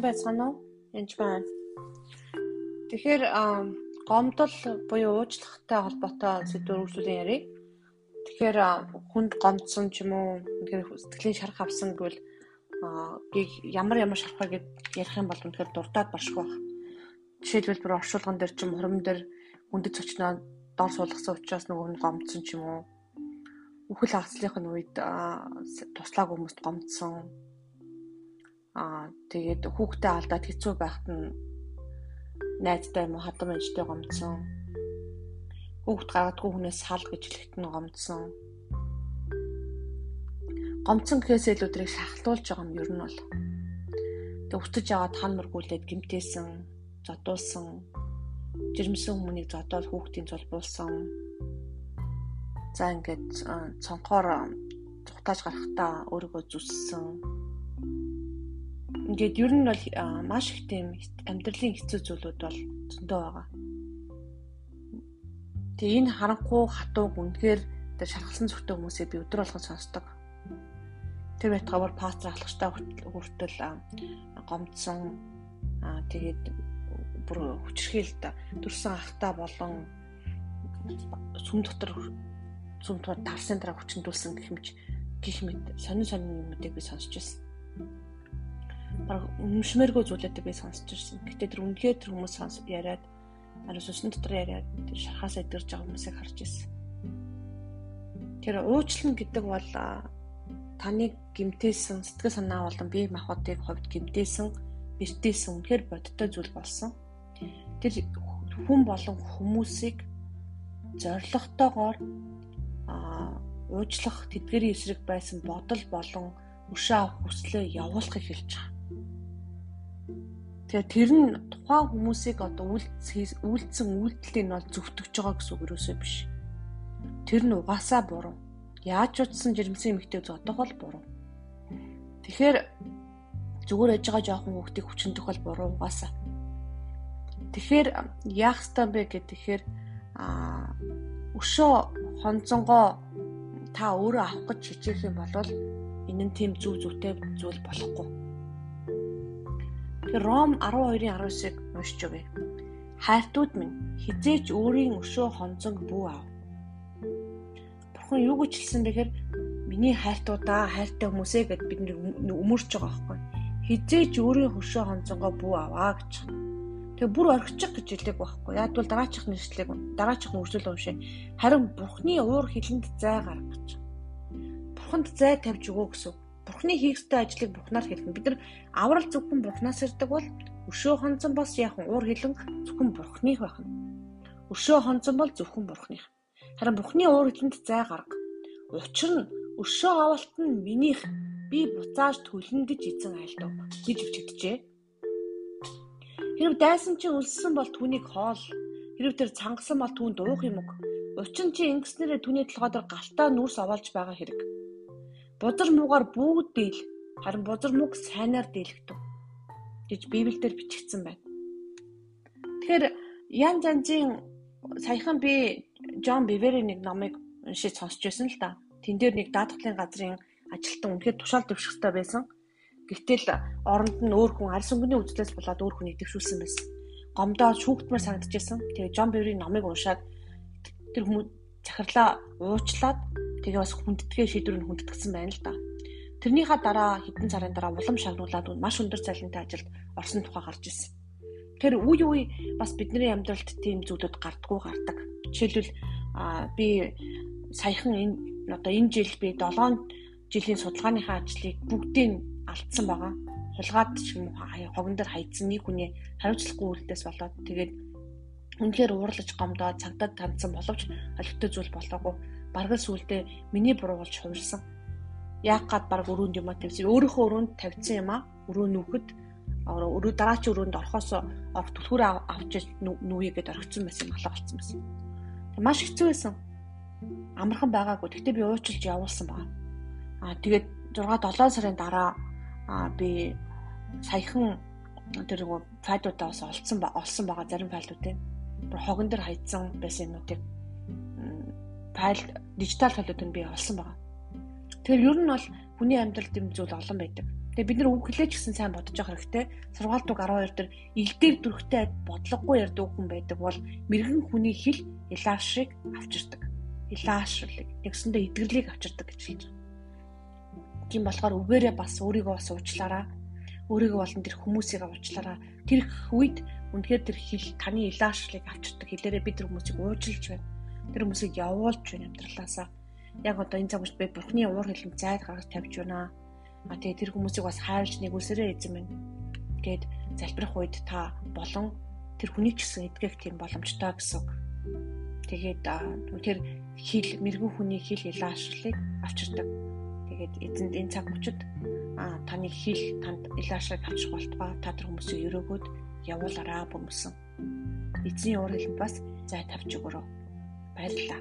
сайн байцгаана уу? Энд байна. Тэгэхээр гомдол буюу уучлахтай холбоотой сэдвээр үргэлжлүүлэн ярив. Тэгэхээр хүнд гомдсон ч юм уу, үнэхээр сэтгэлийн шарах авсан гэвэл ямар ямар шарахаа гэд ярих юм бол үнэхээр дурдаад баршгүй байх. Жишээлбэл бүр оршуулган дээр ч юм хурим дээр хүндэт цочноо дор суулгасан учраас нөгөө нь гомдсон ч юм уу. Үхэл хагацлынх нь үед туслаагүй хүмүүст гомдсон Аа тэгээд хүүхдээ алдаад хэцүү байхад нь найзтай юм уу хадам ээжтэй гомдсон. Хүүхд гаргадгүй хүнээс сал гэж хэлэхэд нь гомдсон. Гомдсон гэхээс илүү тэрийг шахалтуулж байгаа юм ер нь бол. Тэг өвтөж аваад хан мөргүүлээд гимтээсэн, зодуулсан, жирэмсэн хүмүүнийг зодоод хүүхдийн зулбуулсан. За ингээд цонхоор цухтааж гарахтаа өөрийгөө зүссэн Ингээд ер нь бол маш их тийм амьдралын хэцүү зүйлүүд бол зөндөө байгаа. Тэгээ энэ харанхуй хатууг үнэхээр тэр шархалсан зүгтээ хүмүүсээ би өдөр болгон сонсдог. Тэр байтгаар пастор ахлагчтай хүртэл гомдсон тэгээд бүр хүчрхийлд төрсэн ахтай болон сүм дотор сүм дотор дарсын дараа хүчндүүлсэн гэх мэт гих мэт сонин сонин юмнуудыг би сонсч байсан баг өмшмээргүй зүйлүүдийг би сонсч ирсэн. Гэтэ тэр үнэхээр тэр хүмүүс сонс яриад араас өсөн дотор яриад тэр шахаас идэрж байгаа хүмүүсийг харж ирсэн. Тэр уучлан гэдэг бол таныг гимтээсэн сэтгэл санаа болон бие махбодыг хувьд гимтээсэн бэртээсэн үнэхээр бодтой зүйл болсон. Тэр хүн болон хүмүүсийг зоригтойгоор а уучлах тэдгэрийн эсрэг байсан бодол болон өшөө авах хүслээ явуулахыг хэлж байгаа. Тэгэхээр тэр нь тухайн хүмүүсийг одоо үйлдсэн үйлдэлийг нь бол зөвтгөж байгаа гэсэн үг юусоо биш. Тэр нь угаасаа буруу. Яаж ч утсан жирэмсэн эмэгтэй зодох бол буруу. Тэгэхээр зүгээр яж байгаа жоохон хүүхдийг хүчнэх бол буруу угаасаа. Тэгэхээр яах ёстой бэ гэдэг тэгэхээр а өшөө хонцонгоо та өөрөө авах гэж хичээх юм бол энэ нь тийм зүв зүвтэй зүйл болохгүй Ром 12-ын 19-ыг уншиж өгье. Хайртууд минь хизээч өөрийн өшөө хонцог бүү ав. Бурхан юу гэж хэлсэн бэхээр миний хайртуудаа хайртай хүмүүсээ гэд бид өмөрч байгаа байхгүй. Хизээч өөрийн хөшөө хонцонгоо бүү аваа гэж. Тэгээ бүр орхичих гэж хэлдэг байхгүй. Яг бол дараачих нэршлиг дараачих үржил уншаа. Харин Бурхны уур хилэнд зай гаргаж. Бурханд зай тавьж өгөө гэсэн. Бурхны хийх ёстой ажлыг Бурхнаар хэлнэ. Бид нар аврал зөвхөн Бурхнаас ирдэг бол өшөө хонцон бас яахан уур хилэн зөвхөн Бурхных байх нь. Өшөө хонцон бол зөвхөн Бурхных. Харин Бурхны уур хилэнд зай гарга. Учир нь өшөө авалт нь минийх би буцааж төлнө гэж эзэн айлдав гэж өвчтжээ. Хэрв дайсан чинь өлссөн бол түүнийг хоол. Хэрв тэр цангасан бол түүнд уух юм уу? Учин чи ингэснээрээ түүний толгойдор галтаа нүрс овоолж байгаа хэрэг. Бузар муугаар бүгд дийл. Харин бузар мууг сайнаар дийлэгдэв гэж Библиэлд бичигдсэн байна. Тэгэхээр янз янзын саяхан би Джон Бивери нэг номыг уншиж сонсч байсан л да. Тэн дээр нэг даатгалын газрын ажилтан үнэхээр тушаал дэвших хэрэгтэй байсан. Гэвтэл оронд нь өөр хүн арьс өнгөний үзлээс болоод өөр хүн идэвшүүлсэн байсан. Гомдоо шүүгтмэр санагдчихсан. Тэгээ Джон Бивери номыг уншаад тэр хүмүүс захирлаа уучлаад Тэгээ бас хүндэтгэ шийдвэр нь хүндэтгсэн байна л да. Тэрнийхаа дараа хэдэн сарын дараа улам шагнуулаад маш өндөр цалинтай ажилд орсон тухай гарч ирсэн. Тэр үе үе бас бидний амьдралд тийм зүйлүүд гардггүй гардаг. Жишээлбэл би саяхан энэ одоо энэ жил би 7 жилийн судалгааныхаа ажлыг бүгдийг алдсан байгаа. Хулгаад ч юм хогон дээр хайцсан нэг хүний хариуцлахгүй үйлдэлээс болоод тэгээд үнэхээр уурлаж гомдоод цагдаад тандсан боловч олигтой зүйл болоогүй бараг л сүулдэ миний буруу болж хувирсан. Яг гад бараг өрөөнд юм а тавьсан. Өөрийнхөө өрөөнд тавьсан юм а өрөө нүхэд өрөө дараач өрөөнд орохоос орох түлхүүр авч нүгээгээд орхисон байсан алга болсон байсан. Маш хэцүү байсан. Амархан байгаагүй. Тэгтээ би уучлж явуулсан байна. Аа тэгээд 6 7 сарын дараа аа би саяхан тэр нөгөө файлуудаас олцсон олсон байгаа зарим файлуудыг бүр хогон дээр хайцсан байсан юмнуудыг файл дижитал файлууд нь би олсон байгаа. Тэгэхээр ер нь бол хүний амьдралд юм зүйл олон байдаг. Тэгээ бид нар үг хэлээч гэсэн сайн бодож явах хэрэгтэй. Сургаалт үг 12 дээр ил дээр дүрхтэй бодлогогүй ярддаг хүн байдаг бол мэрэгэн хүний хэл илаашрыг авчирдаг. Илаашрлыг тэгсэндээ эдгэрлийг авчирдаг гэж хэлж байгаа. Тийм болохоор үгээрээ бас өөрийгөө бас уучлаарай. Өөрийгөө болон тэр хүмүүсийг уучлаарай. Тэр үед үнэхээр тэр хэл таны илаашрлыг авчирдаг хэлээрээ бид тэр хүмүүсийг уужилж байна. Тэр хүмүүсийг явуулж байна амьдралаасаа. Яг одоо энэ цаг үед би бурхны уур хэлэн зайд гаргаж тавьж байна А тэгээ тэр хүмүүсийг бас хайрч нэгүсэрээ эзэн минь гэд залбирах үед та болон тэр хүний ч гэсэн эдгэх тийм боломжтой гэсэн. Тэгээд үнэхээр хил мэрэгүү хүний хил илаашрлыг авчирдаг. Тэгээд эзэнд энэ цаг мөчид а таны хил танд илаашрыг авчих болтугай та тэр хүмүүсийг өрөөгөөд явуулаараа бөмсөн. Эзний уур хэлэнд бас зай тавьж өгөрөө. Баярлалаа.